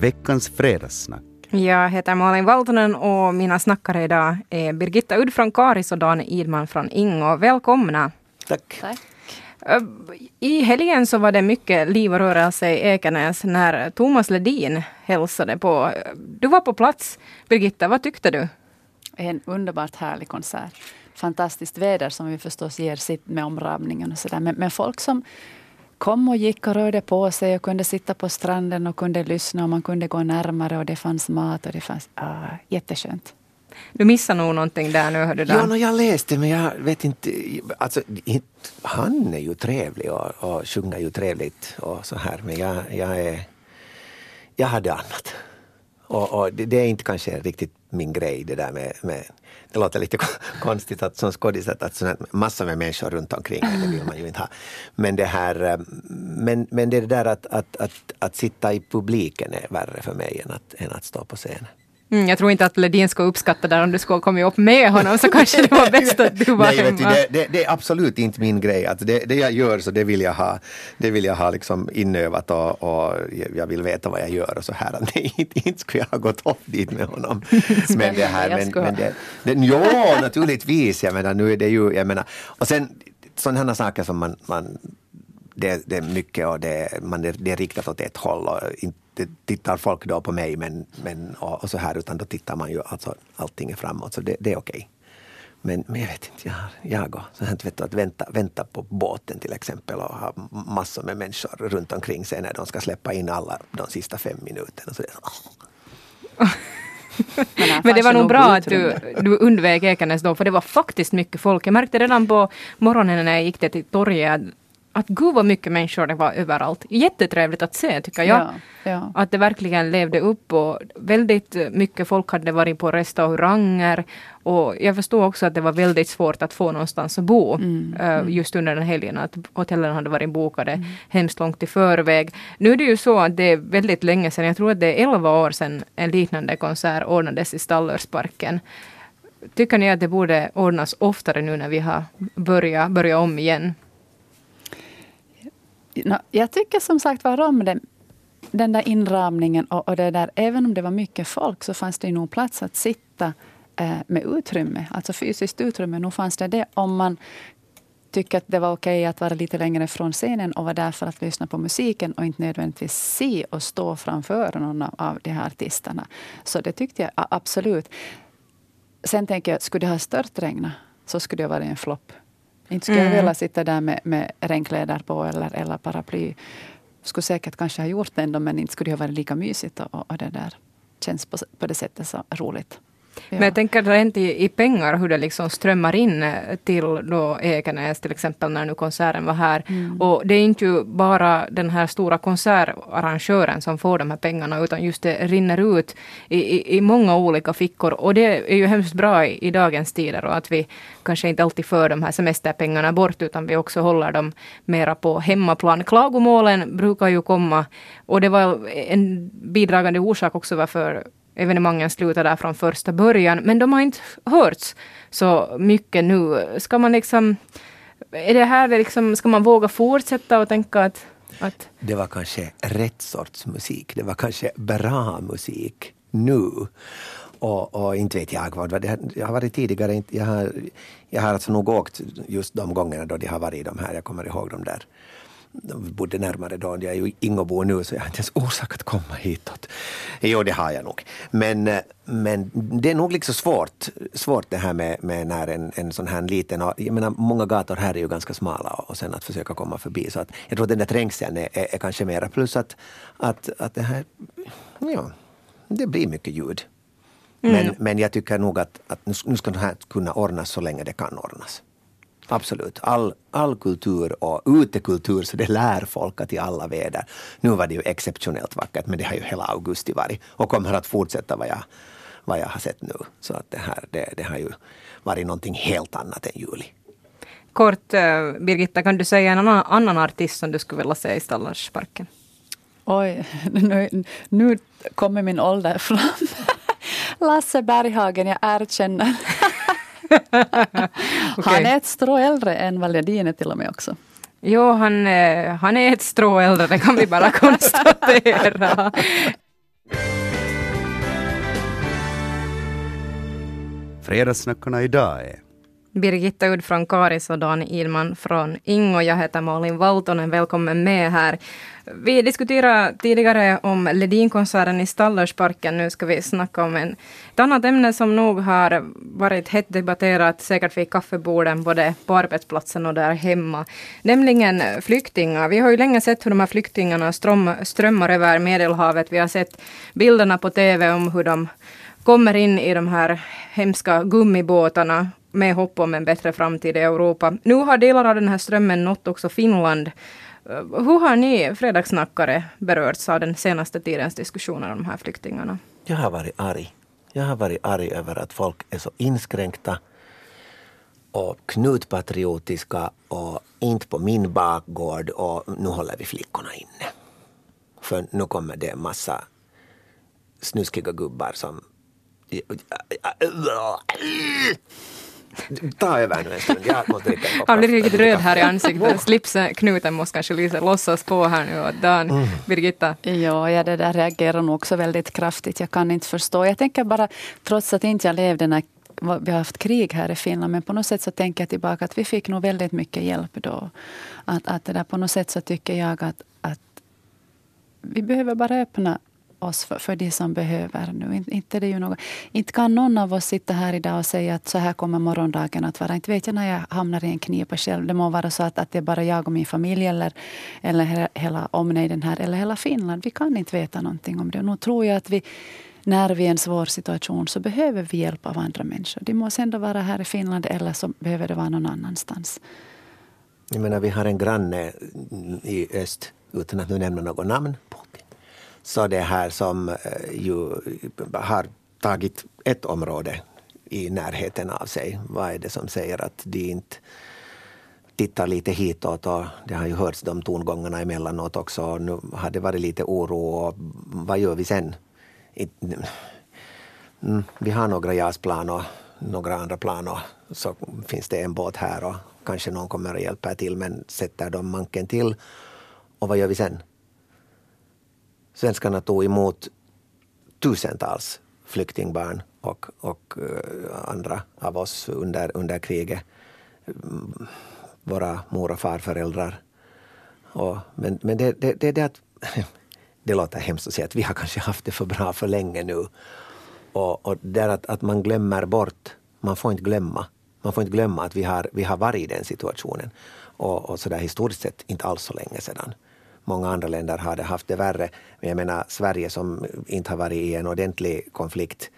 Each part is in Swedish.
veckans fredagssnack. Jag heter Malin Valtonen och mina snackare idag är Birgitta Udd från Karis och Dan Idman från Ingo. Välkomna! Tack. Tack. I helgen så var det mycket liv och rörelse i Ekenäs när Thomas Ledin hälsade på. Du var på plats. Birgitta, vad tyckte du? En underbart härlig konsert. Fantastiskt väder som vi förstås ger sitt med omramningen och sådär. Men, men folk som kom och gick och rörde på sig och kunde sitta på stranden och kunde lyssna och man kunde gå närmare och det fanns mat och det fanns ah, jätteskönt. Du missar nog någonting där nu. Hör du. Ja, no, jag läste men jag vet inte. Alltså, han är ju trevlig och, och sjunger ju trevligt och så här men jag, jag, är, jag hade annat. Och, och det, det, är inte kanske riktigt min grej det där med, med det låter lite konstigt att som skådis att, att massor med människor runt omkring det vill man ju inte ha. Men det här, eh, men, men det där att, att, att, att sitta i publiken är värre för mig än att, än att stå på scenen. Mm, jag tror inte att Ledin skulle uppskatta det om du skulle kommit upp med honom så kanske det var bäst att du var Nej, hemma. Du, det, det, det, är absolut inte min grej. Alltså det, det jag gör så det vill jag ha, det vill jag ha liksom inövat och, och jag vill veta vad jag gör och så här. Nej, inte, inte skulle jag ha gått upp dit med honom. men det här, men, men det, det, jo, naturligtvis. Jag menar, nu är det ju, jag menar, och sen sådana saker som man, man det, det, är mycket och det, man, det är riktat åt ett håll och inte tittar folk då på mig men, men, och, och, så här utan då tittar man ju alltså allting är framåt så det, det är okej. Okay. Men, men jag vet inte, jag, jag och så här, vet du, att vänta, vänta på båten till exempel och ha massor med människor runt omkring sig när de ska släppa in alla de sista fem minuterna. Så det, Men, Men det var nog bra att du, du undvek Ekenäs då, för det var faktiskt mycket folk. Jag märkte redan på morgonen när jag gick till torget att gud vad mycket människor det var överallt. Jättetrevligt att se tycker jag. Ja, ja. Att det verkligen levde upp och väldigt mycket folk hade varit på restauranger. Och jag förstod också att det var väldigt svårt att få någonstans att bo mm, uh, just under den helgen. Att hotellen hade varit bokade mm. hemskt långt i förväg. Nu är det ju så att det är väldigt länge sedan, jag tror att det är 11 år sedan en liknande konsert ordnades i Stallersparken. Tycker ni att det borde ordnas oftare nu när vi har börjat, börjat om igen? Jag tycker som sagt var om den, den där inramningen och, och, det där. Även om det var mycket folk så fanns det nog plats att sitta eh, med utrymme, alltså fysiskt utrymme. Nog fanns det det om man tycker att det var okej att vara lite längre från scenen och vara där för att lyssna på musiken och inte nödvändigtvis se och stå framför någon av de här artisterna. Så det tyckte jag absolut. Sen tänker jag, skulle det ha störtregnat så skulle det vara en flopp. Inte skulle mm. jag vilja sitta där med, med regnkläder på eller, eller paraply. Skulle säkert kanske ha gjort det ändå men inte skulle det ha varit lika mysigt och, och det där känns på, på det sättet så roligt. Men jag tänker rent i, i pengar hur det liksom strömmar in eh, till då Ekenäs till exempel när nu konserten var här. Mm. Och det är inte ju bara den här stora konsertarrangören som får de här pengarna utan just det rinner ut i, i, i många olika fickor. Och det är ju hemskt bra i, i dagens tider och att vi kanske inte alltid för de här semesterpengarna bort utan vi också håller dem mera på hemmaplan. Klagomålen brukar ju komma och det var en bidragande orsak också varför evenemangen slutar där från första början. Men de har inte hörts så mycket nu. Ska man liksom... Är det här liksom, ska man våga fortsätta och tänka att, att... Det var kanske rätt sorts musik. Det var kanske bra musik nu. Och, och, inte vet jag vad det Jag har varit tidigare, jag har, jag har alltså nog åkt just de gångerna då de har varit de här, jag kommer ihåg de där bodde närmare då. Jag är ju Ingåbo nu så jag har inte ens orsak att komma hitåt. Jo, det har jag nog. Men, men det är nog liksom svårt, svårt det här med, med när en, en sån här liten... Jag menar, många gator här är ju ganska smala och sen att försöka komma förbi. Så att jag tror att den där trängseln är, är, är kanske mera. Plus att, att, att det här... Ja, det blir mycket ljud. Men, mm. men jag tycker nog att, att nu ska det här kunna ordnas så länge det kan ordnas. Absolut. All, all kultur och utekultur, så det lär folk att i alla väder. Nu var det ju exceptionellt vackert, men det har ju hela augusti varit och kommer att fortsätta vad jag, vad jag har sett nu. Så att det här, det, det har ju varit någonting helt annat än juli. Kort, eh, Birgitta, kan du säga en annan, annan artist som du skulle vilja se i Stallersparken? Oj, nu, nu kommer min ålder fram. Lasse Berghagen, jag erkänner. okay. Han är ett strå äldre än Valjadine till och med också. Jo, han, eh, han är ett strå äldre, det kan vi bara konstatera. Fredagssnackarna idag är Birgitta Udd från Karis och Dan Idman från Ingo. Jag heter Malin Valtonen. Välkommen med här. Vi diskuterade tidigare om Ledinkonserten i Stallersparken. Nu ska vi snacka om en, ett annat ämne som nog har varit hett debatterat, säkert vid kaffeborden, både på arbetsplatsen och där hemma. Nämligen flyktingar. Vi har ju länge sett hur de här flyktingarna ström, strömmar över Medelhavet. Vi har sett bilderna på TV om hur de kommer in i de här hemska gummibåtarna med hopp om en bättre framtid i Europa. Nu har delar av den här strömmen nått också Finland. Eh, hur har ni fredagssnackare berörts av den senaste tidens diskussioner om de här flyktingarna? Jag har varit arg. Jag har varit arg över att folk är så inskränkta och knutpatriotiska och inte på min bakgård och nu håller vi flickorna inne. För nu kommer det en massa snuskiga gubbar som Ta över nu en stund, jag måste dricka en kopp Han blir riktigt röd här i ansiktet. Slipsknuten måste kanske Lisa låtsas på här nu. Och Dan, mm. Birgitta? Ja, ja, det där reagerar nog också väldigt kraftigt. Jag kan inte förstå. Jag tänker bara, trots att inte jag levde när vi har haft krig här i Finland, men på något sätt så tänker jag tillbaka att vi fick nog väldigt mycket hjälp då. Att, att det där, på något sätt så tycker jag att, att vi behöver bara öppna oss för, för de som behöver nu. Inte, det är ju något, inte kan någon av oss sitta här idag och säga att så här kommer morgondagen att vara. Inte vet jag när jag hamnar i en knipa själv. Det må vara så att, att det är bara jag och min familj eller, eller hela omnejden här eller hela Finland. Vi kan inte veta någonting om det. Nu tror jag att vi när vi är i en svår situation så behöver vi hjälp av andra människor. Det måste ändå vara här i Finland eller så behöver det vara någon annanstans. Jag menar, vi har en granne i öst, utan att nu nämna något namn, så det här som eh, ju har tagit ett område i närheten av sig. Vad är det som säger att de inte tittar lite hitåt och det har ju hörts de tongångarna emellanåt också. Nu har det varit lite oro och vad gör vi sen? Mm, vi har några JAS-plan och några andra plan och så finns det en båt här och kanske någon kommer och hjälper till men sätter de manken till och vad gör vi sen? Svenskarna tog emot tusentals flyktingbarn och, och eh, andra av oss under, under kriget. Våra mor och farföräldrar. Och, men men det, det, det, det, att, det låter hemskt att säga att vi har kanske haft det för bra för länge nu. Och, och det är att, att man glömmer bort, man får inte glömma. Man får inte glömma att vi har, vi har varit i den situationen. Och, och så där historiskt sett inte alls så länge sedan många andra länder hade haft det värre. Men jag menar Sverige som inte har varit i en ordentlig konflikt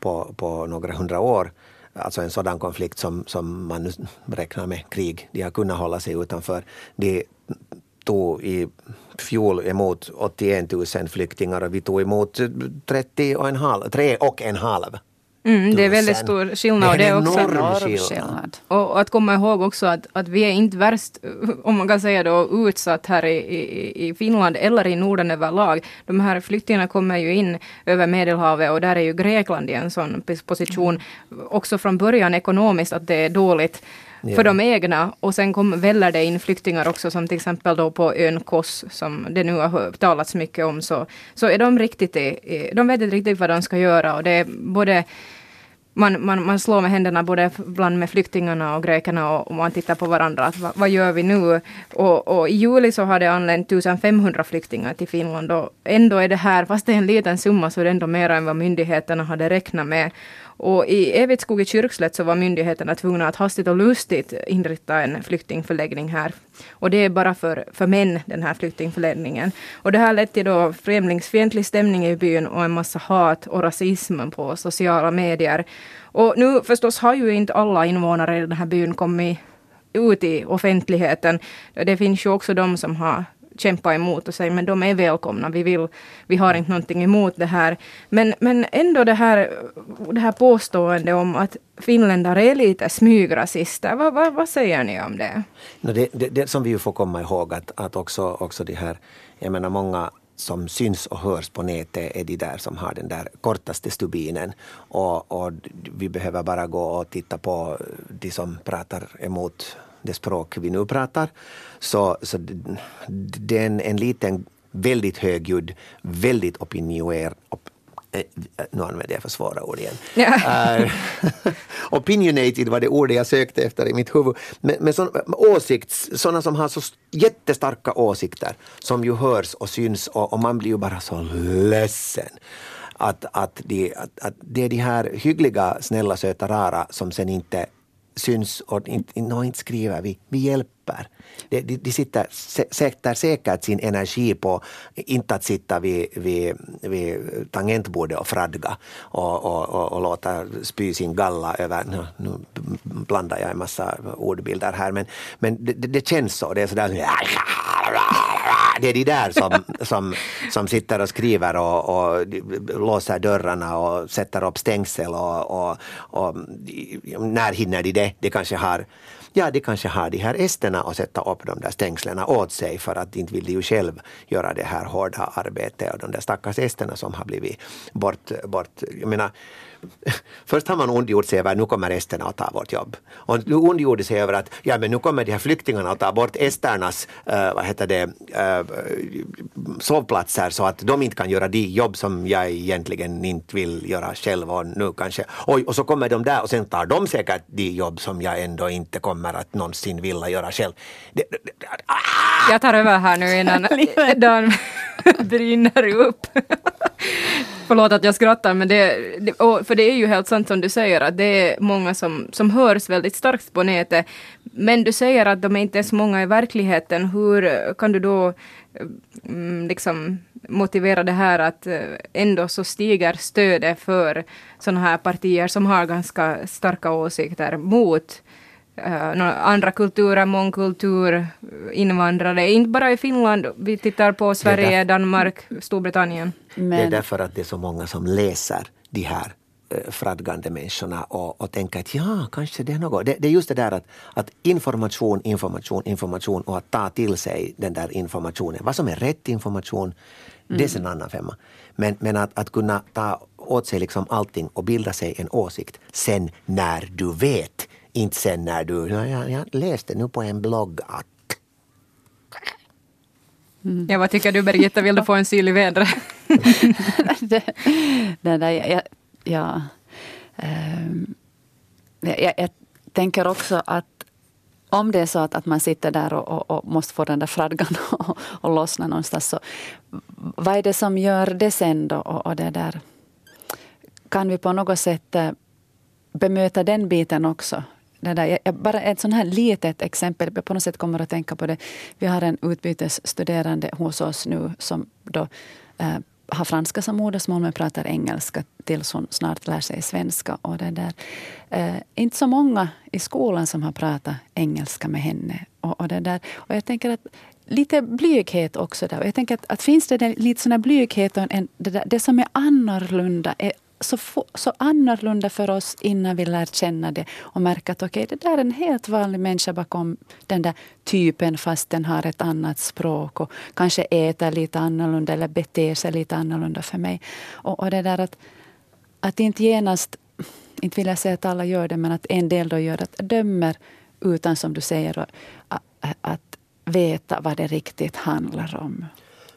på, på några hundra år. Alltså en sådan konflikt som, som man nu räknar med krig. De har kunnat hålla sig utanför. De tog i fjol emot 81 000 flyktingar och vi tog emot 30 och en halv, 3 och en halv Mm, det är väldigt stor skillnad. Det är en enorm skillnad. Och att komma ihåg också att, att vi är inte värst, om man kan säga då, utsatt här i, i, i Finland eller i Norden överlag. De här flyktingarna kommer ju in över Medelhavet och där är ju Grekland i en sån position, mm. också från början ekonomiskt, att det är dåligt ja. för de egna. Och sen kom, väller det in flyktingar också som till exempel då på ön Kos som det nu har talats mycket om. Så, så är de riktigt, de vet inte riktigt vad de ska göra och det är både man, man, man slår med händerna både bland med flyktingarna och grekerna och, och man tittar på varandra. Att, vad, vad gör vi nu? Och, och, i juli så har det anlänt 1500 flyktingar till Finland och ändå är det här, fast det är en liten summa, så är det ändå mer än vad myndigheterna hade räknat med. Och i Evitskog i Kyrkslätt så var myndigheterna tvungna att hastigt och lustigt inrätta en flyktingförläggning här. Och det är bara för, för män, den här flyktingförläggningen. Och det här ledde till då främlingsfientlig stämning i byn och en massa hat och rasism på sociala medier. Och nu förstås har ju inte alla invånare i den här byn kommit ut i offentligheten. Det finns ju också de som har kämpa emot och säga men de är välkomna, vi, vill, vi har inte någonting emot det här. Men, men ändå det här, det här påståendet om att finländare är lite smygrasister, vad, vad, vad säger ni om det? No, det, det? Det som vi får komma ihåg att, att också, också det här, jag menar många som syns och hörs på nätet är de där som har den där kortaste stubinen. Och, och vi behöver bara gå och titta på de som pratar emot det språk vi nu pratar. Så, så det är en, en liten, väldigt högljudd, väldigt opinioner, op, eh, nu använder jag för svåra ord igen. Ja. Uh, opinionated var det ordet jag sökte efter i mitt huvud. Men, men så, åsikts, sådana som har så jättestarka åsikter som ju hörs och syns och, och man blir ju bara så ledsen att, att, de, att, att det är de här hyggliga, snälla, söta, rara som sen inte syns och inte, inte skriver vi, vi hjälper. De, de, de sitter, sätter säkert sin energi på inte att sitta vid, vid, vid tangentbordet och fradga och, och, och, och låta spy sin galla över, nu, nu blandar jag en massa ordbilder här men, men det, det känns så, det är sådär det är de där som, som, som sitter och skriver och, och låser dörrarna och sätter upp stängsel och, och, och när hinner de det? De kanske har ja, de kanske har de här esterna att sätta upp de där stängslen åt sig för att inte vill de ju själv göra det här hårda arbetet och de där stackars esterna som har blivit bort, bort jag menar, Först har man ondgjort sig över att nu kommer esterna att ta vårt jobb. Och nu ondgjorde sig över att ja, men nu kommer de här flyktingarna att ta bort esternas uh, vad heter det, uh, sovplatser så att de inte kan göra de jobb som jag egentligen inte vill göra själv. Och, nu kanske, oj, och så kommer de där och sen tar de säkert de jobb som jag ändå inte kommer att någonsin vilja göra själv. Det, det, det, ah! Jag tar över här nu innan Dan brinner upp. Förlåt att jag skrattar, men det, det för det är ju helt sant som du säger att det är många som, som hörs väldigt starkt på nätet. Men du säger att de är inte är så många i verkligheten. Hur kan du då mm, liksom motivera det här att eh, ändå så stiger stödet för sådana här partier som har ganska starka åsikter mot uh, andra kulturer, mångkultur, invandrare. Inte bara i Finland, vi tittar på Sverige, Danmark, Storbritannien. Men... Det är därför att det är så många som läser de här uh, fradgande människorna och, och tänker att ja, kanske det är något. Det, det, är just det där att, att information, information, information och att ta till sig den där informationen. Vad som är rätt information, mm. det är en annan femma. Men, men att, att kunna ta åt sig liksom allting och bilda sig en åsikt sen när du vet inte sen när du, jag, jag läste nu på en blogg att Mm. Ja, vad tycker du Birgitta, vill du få en syl i vädret? där, jag, ja, um, jag, jag, tänker också att om det är så att, att man sitter där och, och, och måste få den där fradgan och, och lossna någonstans, så vad är det som gör det sen då? Och, och det där? Kan vi på något sätt eh, bemöta den biten också? Det där, jag, bara ett sånt här litet exempel, jag på något sätt kommer att tänka på det. Vi har en utbytesstuderande hos oss nu som då, eh, har franska som modersmål men pratar engelska tills hon snart lär sig svenska. Och det där. Eh, inte så många i skolan som har pratat engelska med henne. Och, och det där. och jag tänker att lite blyghet också där. Och jag tänker att, att finns det lite sån här blyghet och en, det, där, det som är annorlunda är så, så annorlunda för oss innan vi lär känna det och märker att okay, det där är en helt vanlig människa bakom den där typen fast den har ett annat språk och kanske äter lite annorlunda eller beter sig lite annorlunda för mig. Och, och det där att, att inte genast, inte vill jag säga att alla gör det, men att en del då gör att dömer utan som du säger att, att veta vad det riktigt handlar om.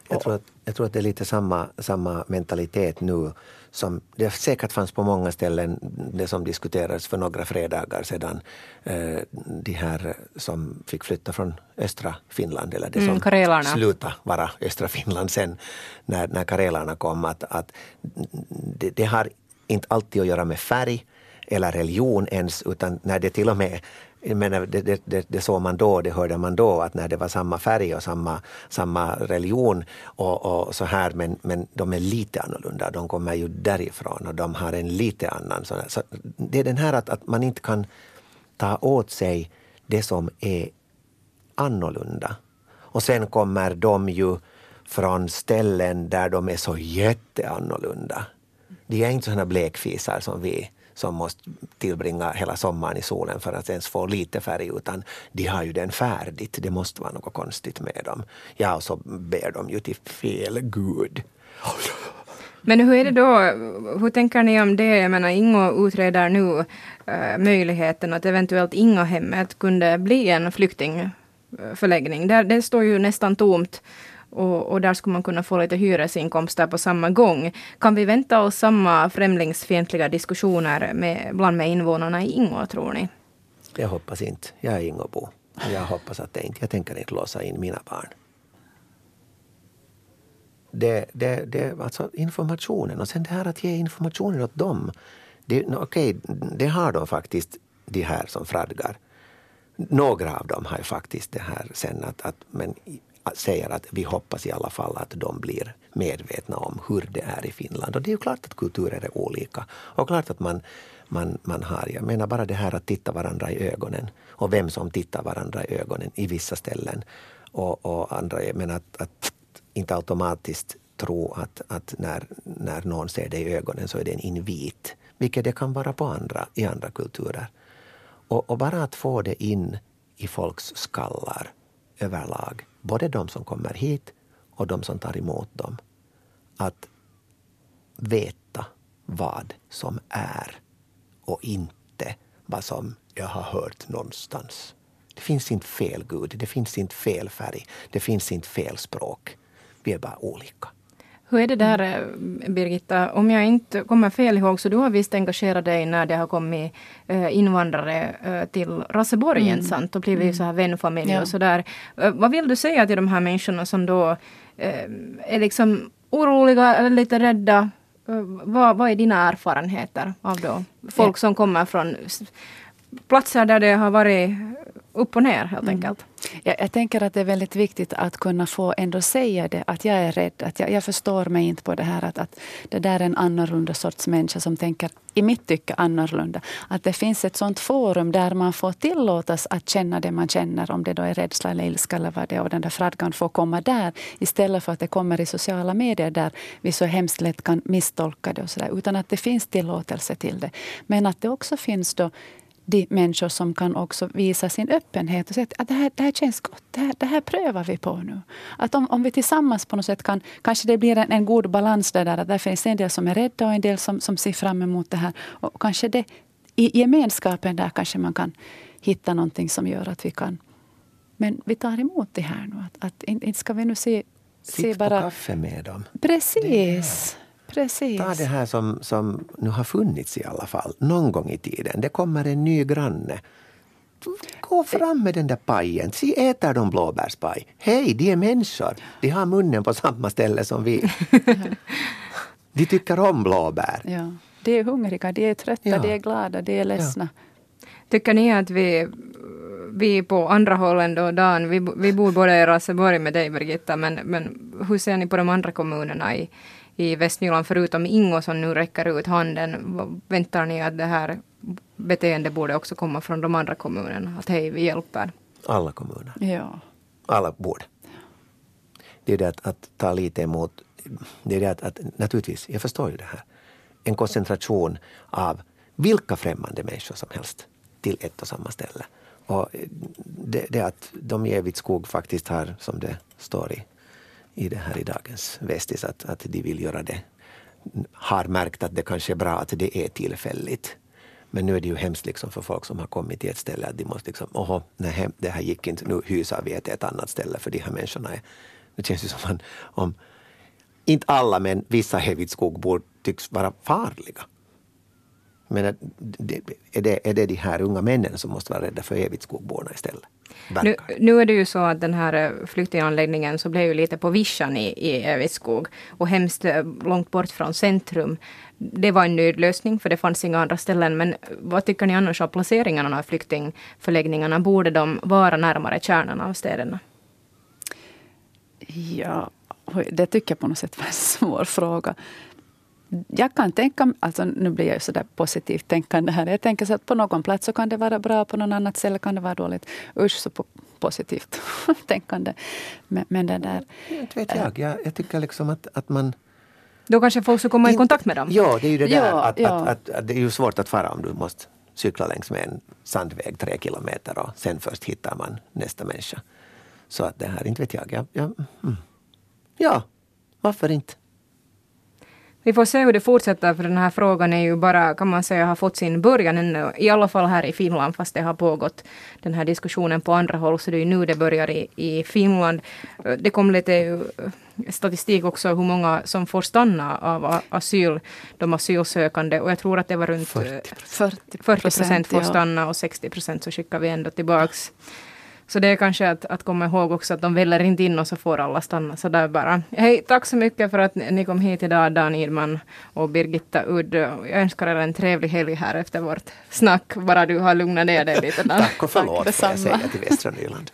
Jag tror att, jag tror att det är lite samma, samma mentalitet nu som det säkert fanns på många ställen, det som diskuterades för några fredagar sedan, eh, de här som fick flytta från östra Finland, eller det mm, som karelarna. slutade vara östra Finland sen när, när karelarna kom, att, att det, det har inte alltid att göra med färg eller religion ens, utan när det till och med menar, det, det, det, det såg man då, det hörde man då, att när det var samma färg och samma, samma religion och, och så här, men, men de är lite annorlunda. De kommer ju därifrån och de har en lite annan... Sån så det är den här att, att man inte kan ta åt sig det som är annorlunda. Och sen kommer de ju från ställen där de är så jätteannorlunda. De är inte sådana blekfisar som vi som måste tillbringa hela sommaren i solen för att ens få lite färg utan de har ju den färdigt. Det måste vara något konstigt med dem. Ja, och så ber de ju till fel gud. Men hur är det då, hur tänker ni om det? Jag menar, Ingo utreder nu äh, möjligheten att eventuellt Inga-hemmet kunde bli en flyktingförläggning. Där, det står ju nästan tomt och, och, där skulle man kunna få lite hyresinkomster på samma gång. Kan vi vänta oss samma främlingsfientliga diskussioner med, bland med invånarna i Ingå, tror ni? Jag hoppas inte. Jag är Ingåbo. Jag hoppas att det inte. Jag tänker inte låsa in mina barn. Det, det, det, alltså informationen och sen det här att ge informationen åt dem. Okej, okay, det har de faktiskt, de här som fradgar. Några av dem har ju faktiskt det här sen att, att men säger att vi hoppas i alla fall att de blir medvetna om hur det är i Finland. Och det är ju klart att kulturer är olika. Och klart att man, man, man har, jag menar bara det här att titta varandra i ögonen och vem som tittar varandra i ögonen i vissa ställen. Och, och andra, jag menar att, att inte automatiskt tro att, att när, när någon ser dig i ögonen så är det en invit, vilket det kan vara på andra, i andra kulturer. Och, och bara att få det in i folks skallar överlag, både de som kommer hit och de som tar emot dem, att veta vad som är och inte vad som jag har hört någonstans. Det finns inte fel Gud, det finns inte fel färg, det finns inte fel språk. Vi är bara olika. Hur är det där eh, Birgitta? Om jag inte kommer fel ihåg så du har visst engagerat dig när det har kommit eh, invandrare eh, till Raseborg mm. sant? och blivit mm. så här vänfamilj ja. och sådär. Vad vill du säga till de här människorna som då är liksom oroliga eller lite rädda? Vad, vad är dina erfarenheter av då folk som kommer från platser där det har varit upp och ner helt mm. enkelt. Jag, jag, tänker att det är väldigt viktigt att kunna få ändå säga det, att jag är rädd. Att jag, jag förstår mig inte på det här att, att det där är en annorlunda sorts människa som tänker, i mitt tycke, annorlunda. Att det finns ett sånt forum där man får tillåtas att känna det man känner, om det då är rädsla eller ilska eller vad det är. Och den där fradgan får komma där istället för att det kommer i sociala medier där vi så hemskt lätt kan misstolka det och så där, Utan att det finns tillåtelse till det. Men att det också finns då de människor som kan också visa sin öppenhet och säga att det här, det här känns gott, det här, det här prövar vi på nu. Att om, om vi tillsammans på något sätt kan, kanske det blir en, en god balans där, där, där finns en del som är rädda och en del som, som ser fram emot det här. Och kanske det, i gemenskapen där kanske man kan hitta någonting som gör att vi kan men vi tar emot det här nu. Att, att inte ska vi nu se, Sitt se bara... på kaffe med dem. Precis. Precis. Ta det här som, som nu har funnits i alla fall, någon gång i tiden. Det kommer en ny granne. Gå fram med den där pajen. Se, äter de blåbärspaj? Hej, de är människor. De har munnen på samma ställe som vi. de tycker om blåbär. Ja. De är hungriga, de är trötta, ja. de är glada, de är ledsna. Ja. Tycker ni att vi, vi på andra hållen då, Dan, vi, vi bor både i Raseborg med dig Birgitta, men, men hur ser ni på de andra kommunerna i, i Västnyland, förutom Ingo som nu räcker ut handen. Väntar ni att det här beteendet borde också komma från de andra kommunerna? Att hej, vi hjälper. Alla kommuner. Ja. Alla borde. Det är det att, att ta lite emot, det är det att, att naturligtvis, jag förstår ju det här. En koncentration av vilka främmande människor som helst till ett och samma ställe. Och det, det att de i Evigt skog faktiskt har, som det står i i det här i dagens Vestis att, att de vill göra det. Har märkt att det kanske är bra att det är tillfälligt. Men nu är det ju hemskt liksom för folk som har kommit till ett ställe att de måste liksom, oho, nej, det här gick inte, nu hysar vi till ett annat ställe för de här människorna är, det känns ju som om, om inte alla men vissa Hevitskogbor tycks vara farliga. Men är det, är det de här unga männen som måste vara rädda för Evitskogborna istället? Nu, nu, är det ju så att den här eh, flyktinganläggningen så blev ju lite på vischan i, i Evitskog och hemskt eh, långt bort från centrum. Det var en nödlösning för det fanns inga andra ställen. Men vad tycker ni annars om placeringarna av flyktingförläggningarna? Borde de vara närmare kärnan av städerna? Ja, det tycker jag på något sätt var en svår fråga jag kan tänka, alltså nu blir jag ju sådär positivt tänkande här. Jag tänker så att på någon plats så kan det vara bra, på någon annat ställe kan det vara dåligt. Usch så positivt tänkande. Men, men det där... Inte vet jag. jag. Jag tycker liksom att, att man... Då kanske folk ska komma i kontakt med dem? Ja, det är ju det där ja, att, ja. Att, att, att, det är ju svårt att fara om du måste cykla längs med en sandväg tre kilometer och sen först hittar man nästa människa. Så att det här, inte vet jag. jag, jag mm. Ja, varför inte? Vi får se hur det fortsätter för den här frågan är ju bara, kan man säga, har fått sin början ännu. I alla fall här i Finland, fast det har pågått den här diskussionen på andra håll. Så det är ju nu det börjar i, i Finland. Det kom lite statistik också hur många som får stanna av asyl, de asylsökande. Och jag tror att det var runt 40 procent får stanna och 60 procent så skickar vi ändå tillbaks. Så det är kanske att, att komma ihåg också att de väller inte in och så får alla stanna så där bara. Hej, tack så mycket för att ni kom hit idag, Dan Idman och Birgitta Udd. Jag önskar er en trevlig helg här efter vårt snack, bara du har lugnat ner dig lite. tack och förlåt, får jag säga till Västra Nyland.